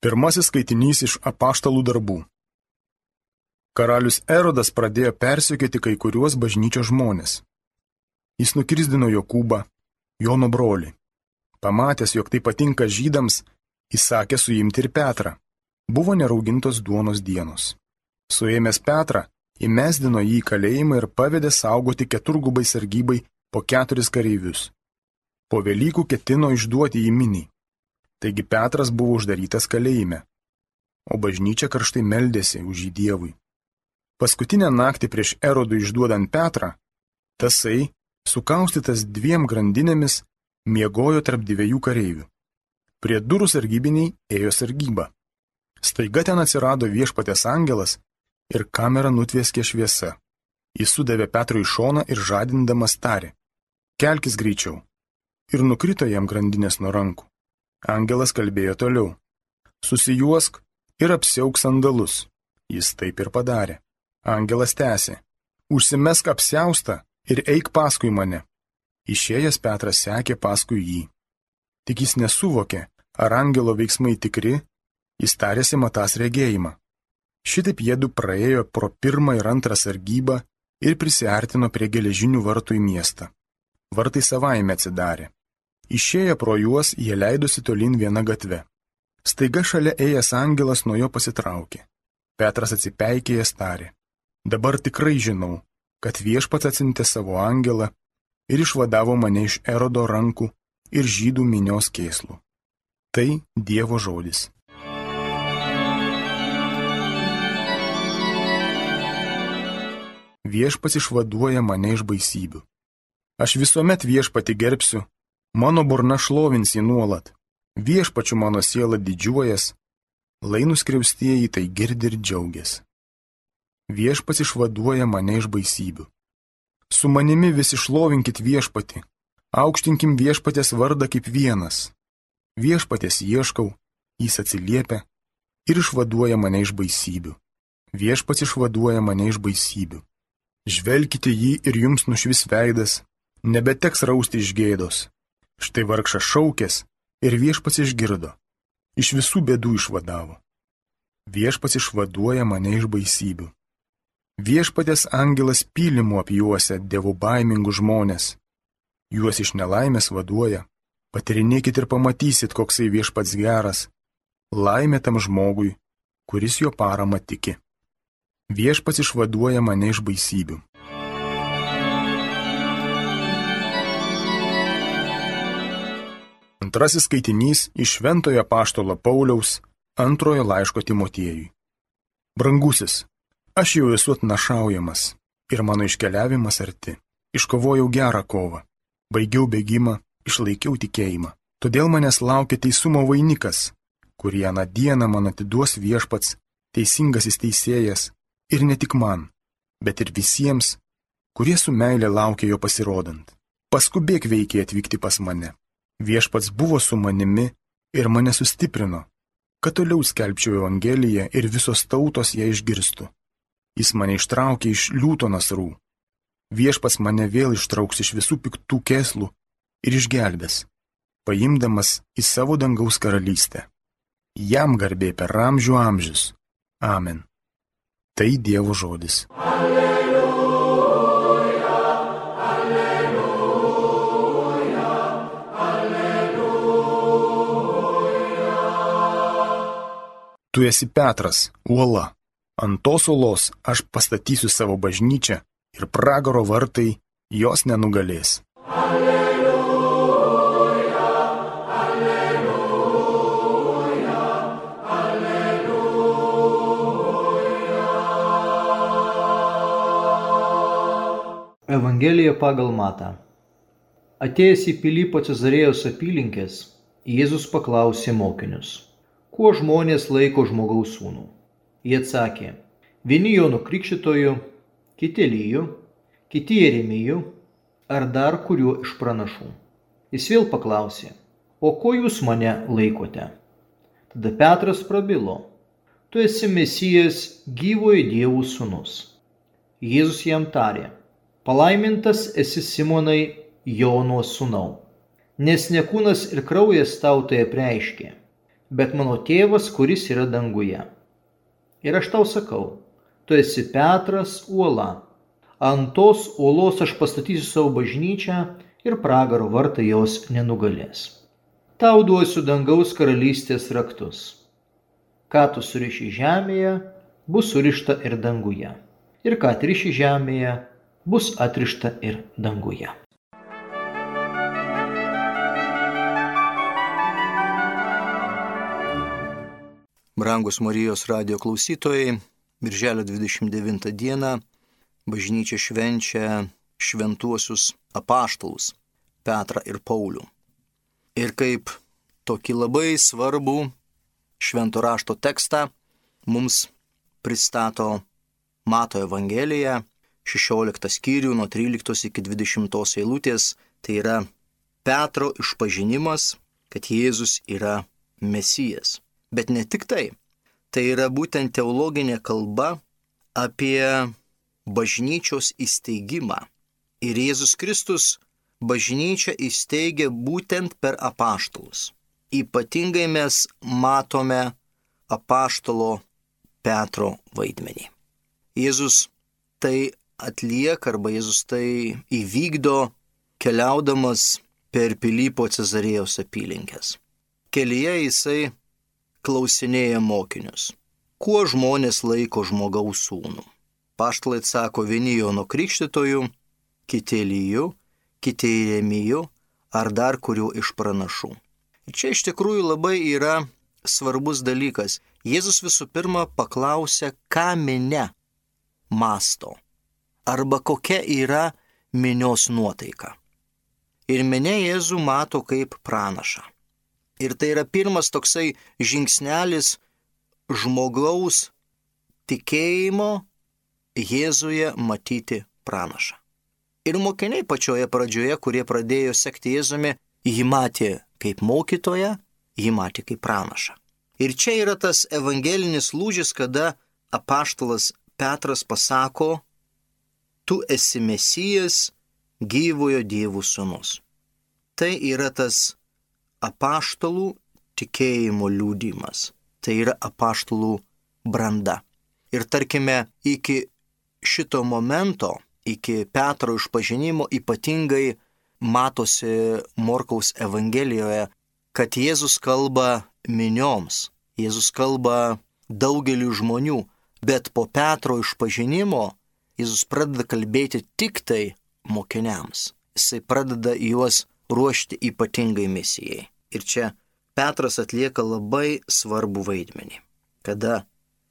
Pirmasis skaitinys iš apaštalų darbų. Karalius Erodas pradėjo persiekėti kai kuriuos bažnyčios žmonės. Jis nukirzdino Jokūbą, Jono brolį. Pamatęs, jog tai patinka žydams, įsakė suimti ir Petrą. Buvo neraugintos duonos dienos. Suėmęs Petrą, įmesdino jį į kalėjimą ir pavedė saugoti keturgubai sargybai po keturis kareivius. Po Velykų ketino išduoti į minį. Taigi Petras buvo uždarytas kalėjime, o bažnyčia karštai meldėsi už jį Dievui. Paskutinę naktį prieš Erodų išduodant Petrą, tasai, sukaustytas dviem grandinėmis, miegojo tarp dviejų kareivių. Prie durų sargybiniai ėjo sargyba. Staiga ten atsirado viešpatės angelas ir kamera nutvieskė šviesa. Jis sudavė Petrui šoną ir žadindamas tarė. Kelkis greičiau. Ir nukrito jam grandinės nuo rankų. Angelas kalbėjo toliau. Susijuosk ir apsiauk sandalus. Jis taip ir padarė. Angelas tęsė. Užsimesk apsiaustą ir eik paskui mane. Išėjęs Petras sekė paskui jį. Tik jis nesuvokė, ar angelo veiksmai tikri, jis tarėsi matas regėjimą. Šitaip jėdu praėjo pro pirmą ir antrą sargybą ir prisiartino prie geležinių vartų į miestą. Vartai savaime atsidarė. Išėję pro juos, jie leidosi tolin vieną gatvę. Staiga šalia ėjęs angelas nuo jo pasitraukė. Petras atsipeikėjęs tarė. Dabar tikrai žinau, kad viešpats atsintė savo angelą ir išvadavo mane iš erodo rankų ir žydų minios kėslų. Tai Dievo žodis. Viešpats išvaduoja mane iš baisybių. Aš visuomet viešpati gerbsiu Mano burna šlovins jį nuolat, viešpačiu mano siela didžiuojas, lai nuskriaustieji tai girdi ir džiaugias. Viešpats išvaduoja mane iš baisybių. Su manimi visi šlovinkit viešpati, aukštinkim viešpatės vardą kaip vienas. Viešpatės ieškau, jis atsiliepia ir išvaduoja mane iš baisybių. Viešpats išvaduoja mane iš baisybių. Žvelkite jį ir jums nušvis veidas, nebeteks rausti iš gėdos. Štai vargšas šaukės ir viešpats išgirdo. Iš visų bėdų išvadavo. Viešpats išvaduoja mane iš baisybių. Viešpatės angelas pylimu apjuosia dievų baimingų žmonės. Juos iš nelaimės vaduoja. Patirinėkit ir pamatysit, koksai viešpats geras. Laimė tam žmogui, kuris jo parama tiki. Viešpats išvaduoja mane iš baisybių. Antrasis skaitinys iš Šventojo Paštolo Pauliaus antrojo laiško Timotiejui. Brangusis, aš jau esu atnašaujamas ir mano iškeliavimas arti. Iškovojau gerą kovą, baigiau bėgimą, išlaikiau tikėjimą. Todėl manęs laukia teisumo vainikas, kurį aną dieną man atiduos viešpats, teisingasis teisėjas, ir ne tik man, bet ir visiems, kurie su meilė laukia jo pasirodant. Paskubėk veikiai atvykti pas mane. Viešpats buvo su manimi ir mane sustiprino, kad toliau skelbčiau Evangeliją ir visos tautos ją išgirstų. Jis mane ištraukė iš liūto nasrų. Viešpats mane vėl ištrauks iš visų piktų keslų ir išgelbės, paimdamas į savo dangaus karalystę. Jam garbė per amžių amžius. Amen. Tai Dievo žodis. Alleluja. Tu esi Petras, uola. Ant tos uolos aš pastatysiu savo bažnyčią ir pragaro vartai jos nenugalės. Alleluja, alleluja, alleluja. Evangelija pagal Matą. Atėjęs į Pilypo Cezarėjos apylinkės, Jėzus paklausė mokinius kuo žmonės laiko žmogaus sūnų. Jie atsakė, vieni Jono Krikščitoju, kiti Lyju, kiti Jeremiju ar dar kuriuo iš pranašų. Jis vėl paklausė, o ko jūs mane laikote? Tada Petras prabilo, tu esi Mesijas gyvojo dievų sūnus. Jėzus jam tarė, palaimintas esi Simonai Jono sūnau, nes ne kūnas ir kraujas tau tai apreiškė bet mano tėvas, kuris yra danguje. Ir aš tau sakau, tu esi Petras uola. Ant tos uolos aš pastatysiu savo bažnyčią ir pragaro vartai jos nenugalės. Tau duosiu dangaus karalystės raktus. Ką tu suriši žemėje, bus surišta ir danguje. Ir ką atriši žemėje, bus atrišta ir danguje. Brangus Marijos radio klausytojai, Birželio 29 dieną bažnyčia švenčia šventuosius apaštalus Petrą ir Paulių. Ir kaip tokį labai svarbų švento rašto tekstą mums pristato Mato Evangelija, 16 skyrių nuo 13 iki 20 eilutės, tai yra Petro išpažinimas, kad Jėzus yra Mesijas. Bet ne tik tai. Tai yra būtent teologinė kalba apie bažnyčios įsteigimą. Ir Jėzus Kristus bažnyčią įsteigė būtent per apaštalus. Ypatingai mes matome apaštalo Petro vaidmenį. Jėzus tai atlieka arba Jėzus tai įvykdo keliaudamas per Pilypo Cezarėjos apylinkės. Kelyje jisai klausinėja mokinius, kuo žmonės laiko žmogaus sūnų. Paštlai atsako vieni Jono Krikštytojų, kiti Lyjų, kiti Iremijų ar dar kuriuo iš pranašų. Čia iš tikrųjų labai yra svarbus dalykas. Jėzus visų pirma paklausė, ką minė masto arba kokia yra minios nuotaika. Ir minė Jėzų mato kaip pranašą. Ir tai yra pirmas toksai žingsnelis žmogaus tikėjimo Jėzuje matyti pranašą. Ir mokiniai pačioje pradžioje, kurie pradėjo sekti Jėzumi, jį matė kaip mokytoją, jį matė kaip pranašą. Ir čia yra tas evangelinis lūžis, kada apaštalas Petras pasako, tu esi mesijas, gyvojo dievų sunus. Tai yra tas apaštalų tikėjimo liūdimas. Tai yra apaštalų branda. Ir tarkime, iki šito momento, iki Petro išpažinimo ypatingai matosi Morkaus Evangelijoje, kad Jėzus kalba minioms, Jėzus kalba daugeliu žmonių, bet po Petro išpažinimo Jėzus pradeda kalbėti tik tai mokiniams. Jisai pradeda juos ruošti ypatingai misijai. Ir čia Petras atlieka labai svarbų vaidmenį. Kada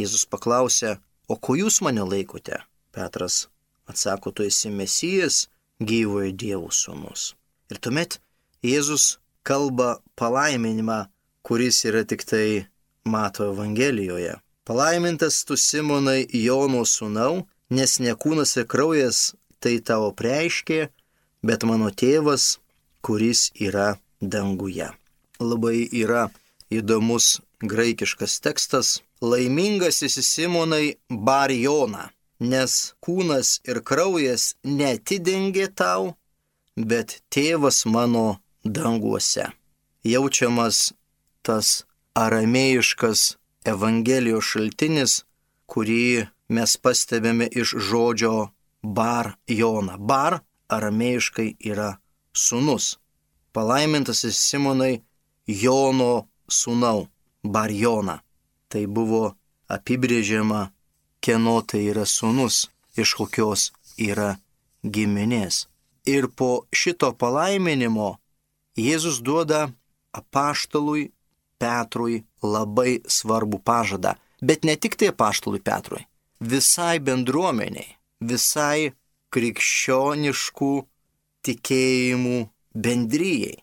Jėzus paklausė, o ko jūs mane laikote? Petras atsako, tu esi mesijas, gyvojo Dievo sūnus. Ir tuomet Jėzus kalba palaiminimą, kuris yra tik tai mato Evangelijoje. Palaimintas tu Simonai Jono sūnau, nes ne kūnas ir kraujas tai tavo preiškė, bet mano tėvas, kuris yra danguje. Labai yra įdomus graikiškas tekstas. Laimingas esi Simonai Barjona, nes kūnas ir kraujas netidengė tau, bet tėvas mano danguose. Jaučiamas tas aramėjiškas Evangelijos šaltinis, kurį mes pastebėme iš žodžio bar Jona. Bar aramėjiškai yra sunus. Palaimintas esi Simonai Jono sūnau, Barjona. Tai buvo apibrėžiama, kieno tai yra sūnus, iš kokios yra giminės. Ir po šito palaiminimo Jėzus duoda apaštalui Petrui labai svarbų pažadą. Bet ne tik tai apaštalui Petrui, visai bendruomeniai, visai krikščioniškų tikėjimų bendryjai.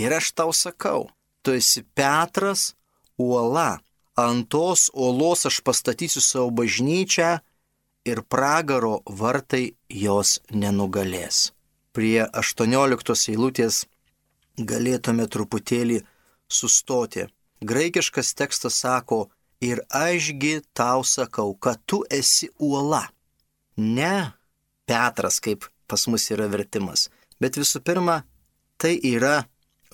Ir aš tau sakau, tu esi Petras, uola. Ant tos uolos aš pastatysiu savo bažnyčią ir pragaro vartai jos nenugalės. Prie 18 eilutės galėtume truputėlį sustoti. Graikiškas tekstas sako, ir ašgi tau sakau, kad tu esi uola. Ne Petras, kaip pas mus yra vertimas, bet visų pirma, tai yra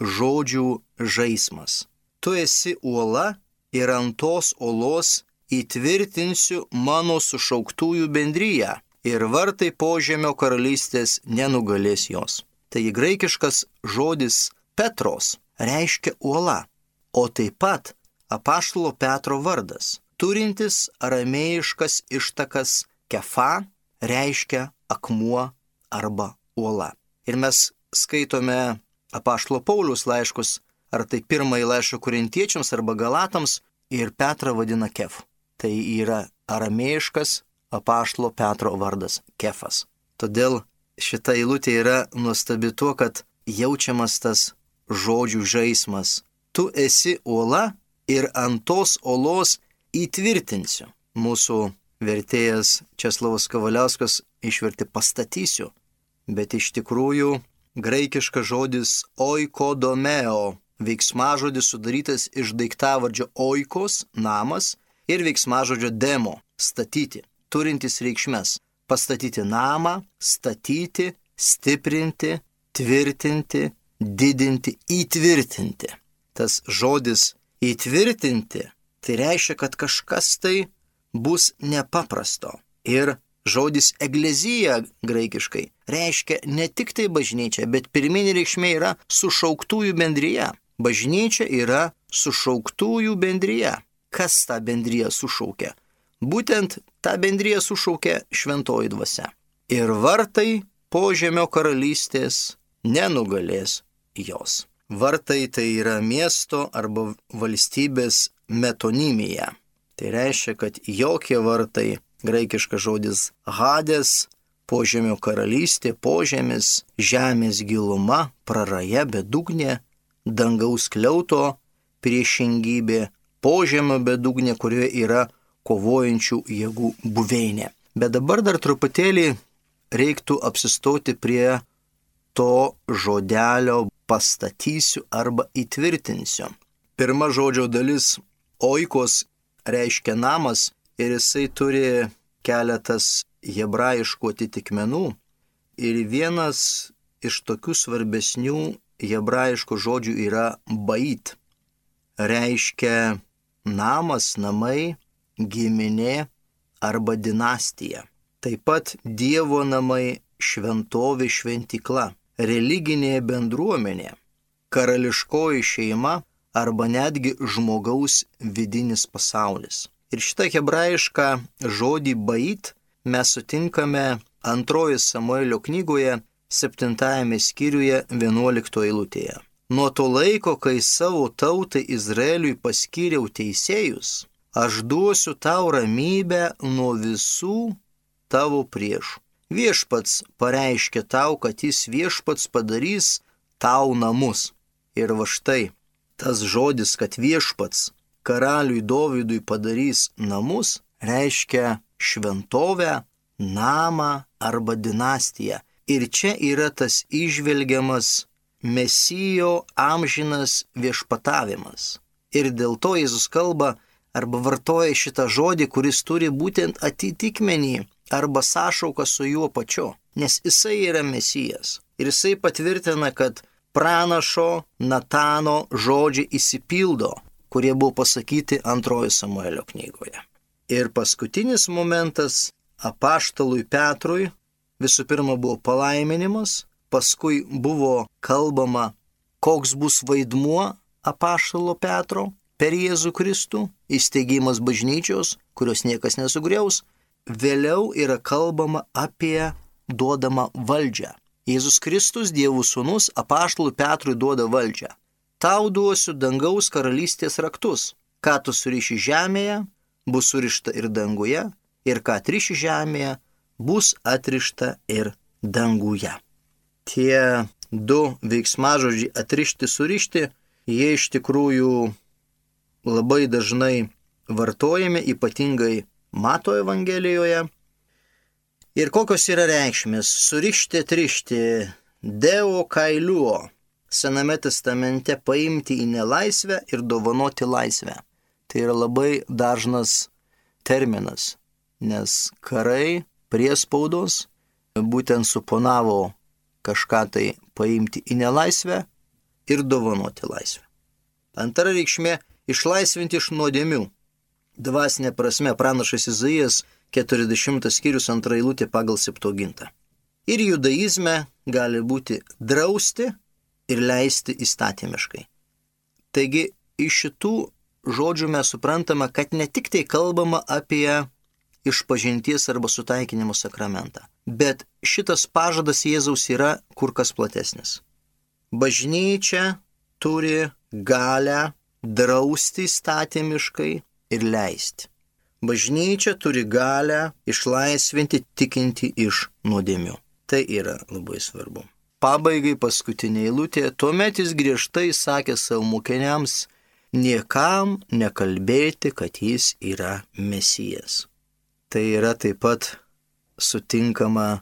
žodžių žaidimas. tu esi uola ir ant tos uolos įtvirtinsiu mano sušauktųjų bendryją ir vartai požemio karalystės nenugalės jos. Taigi graikiškas žodis Petros reiškia uola, o taip pat apaštalo Petro vardas, turintis aramėjiškas ištakas kefa, reiškia akmuo arba uola. Ir mes skaitome apaštalo Paulius laiškus, ar tai pirmąjį laišką korintiečiams arba galatams, ir Petrą vadina kef. Tai yra aramėjiškas apaštalo Petro vardas - Kefas. Todėl šita eilutė yra nuostabi tuo, kad jaučiamas tas žodžių žaismas. Tu esi uola ir ant tos uolos įtvirtinsiu. Mūsų vertėjas Česlavas Kavaliauskas išverti pastatysiu, bet iš tikrųjų graikiškas žodis oikodomeo, veiksmažodis sudarytas iš daiktavardžio oikos, namas, ir veiksmažodžio demo, statyti turintis reikšmes - pastatyti namą, statyti, stiprinti, tvirtinti, didinti, įtvirtinti. Tas žodis įtvirtinti tai reiškia, kad kažkas tai bus nepaprasto. Ir žodis eglezija graikiškai reiškia ne tik tai bažnyčia, bet pirminė reikšmė yra sušauktųjų bendryje. Bažnyčia yra sušauktųjų bendryje. Kas tą bendryje sušaukia? Būtent tą bendriją sušaukė šventoji dvasia. Ir vartai požemio karalystės nenugalės jos. Vartai tai yra miesto arba valstybės metonimija. Tai reiškia, kad jokie vartai, graikiškas žodis hadės, požemio karalystė, požemis, žemės giluma, praraja, bedugnė, dangaus kliauto priešingybė, požemio bedugnė, kurioje yra kovojančių jėgų buveinė. Bet dabar dar truputėlį reiktų apsistoti prie to žodelio pastatysiu arba įtvirtinsiu. Pirma žodžio dalis oikos reiškia namas ir jisai turi keletas hebrajiškų atitikmenų. Ir vienas iš tokių svarbesnių hebrajiškų žodžių yra bait. Reiškia namas, namai, giminė arba dinastija. Taip pat Dievo namai, šventovė šventikla, religinė bendruomenė, karališkoji šeima arba netgi žmogaus vidinis pasaulis. Ir šitą hebrajišką žodį bait mes sutinkame antroji Samuelio knygoje, septintajame skyriuje, vienuoliktoje eilutėje. Nuo to laiko, kai savo tautai Izraeliui paskyriau teisėjus, aš duosiu tau ramybę nuo visų tavo priešų. Viešpats pareiškia tau, kad jis viešpats padarys tau namus. Ir va štai tas žodis, kad viešpats karaliui Dovydui padarys namus, reiškia šventovę, namą arba dinastiją. Ir čia yra tas išvelgiamas mesijo amžinas viešpatavimas. Ir dėl to Jėzus kalba, arba vartoja šitą žodį, kuris turi būtent atitikmenį arba sąšauką su juo pačiu, nes jisai yra mesijas. Ir jisai patvirtina, kad pranašo Natano žodžiai įsipildo, kurie buvo pasakyti antrojo Samuelio knygoje. Ir paskutinis momentas apaštalui Petrui visų pirma buvo palaiminimas, paskui buvo kalbama, koks bus vaidmuo apaštalo Petro per Jėzų Kristų, įsteigimas bažnyčios, kurios niekas nesugriaus, vėliau yra kalbama apie duodamą valdžią. Jėzus Kristus, Dievų sūnus, apaštalų Petrui duoda valdžią. Tau duosiu dangaus karalystės raktus. Ką tu suriši žemėje, bus surišta ir danguje, ir ką atriši žemėje, bus atrišta ir danguje. Tie du veiksmažodžiai atrišti, surišti, jie iš tikrųjų labai dažnai vartojami, ypatingai Mato Evangelijoje. Ir kokios yra reikšmės? Surišti, trišti, Deo kailiuo. Sename testamente paimti į nelaisvę ir dovanoti laisvę. Tai yra labai dažnas terminas, nes karai, priespaudos būtent suponavo kažką tai paimti į nelaisvę ir dovanoti laisvę. Antra reikšmė - išlaisvinti iš nuodėmių. Dvasinė prasme pranašas Izaijas 40 skyrius antra eilutė pagal septogintą. Ir judaizme gali būti drausti ir leisti įstatymiškai. Taigi iš šitų žodžių mes suprantame, kad ne tik tai kalbama apie išpažinties arba sutaikinimo sakramentą, bet šitas pažadas Jėzaus yra kur kas platesnis. Bažnyčia turi galę drausti įstatymiškai ir leisti. Bažnyčia turi galę išlaisvinti tikinti iš nuodėmių. Tai yra labai svarbu. Pabaigai paskutinė eilutė, tuomet jis griežtai sakė savo mokiniams, niekam nekalbėti, kad jis yra mesijas. Tai yra taip pat sutinkama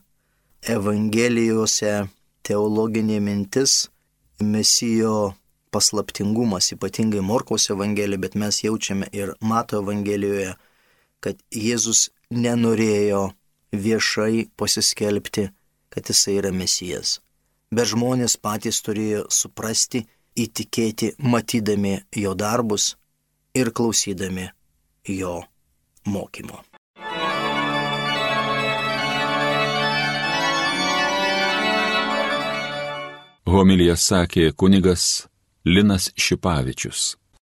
Evangelijose teologinė mintis, mesijo paslaptingumas, ypatingai Morkaus Evangelijoje, bet mes jaučiame ir Mato Evangelijoje, kad Jėzus nenorėjo viešai pasiskelbti, kad jisai yra mesijas bet žmonės patys turėjo suprasti, įtikėti, matydami jo darbus ir klausydami jo mokymo. Homilija sakė kunigas Linas Šipavičius.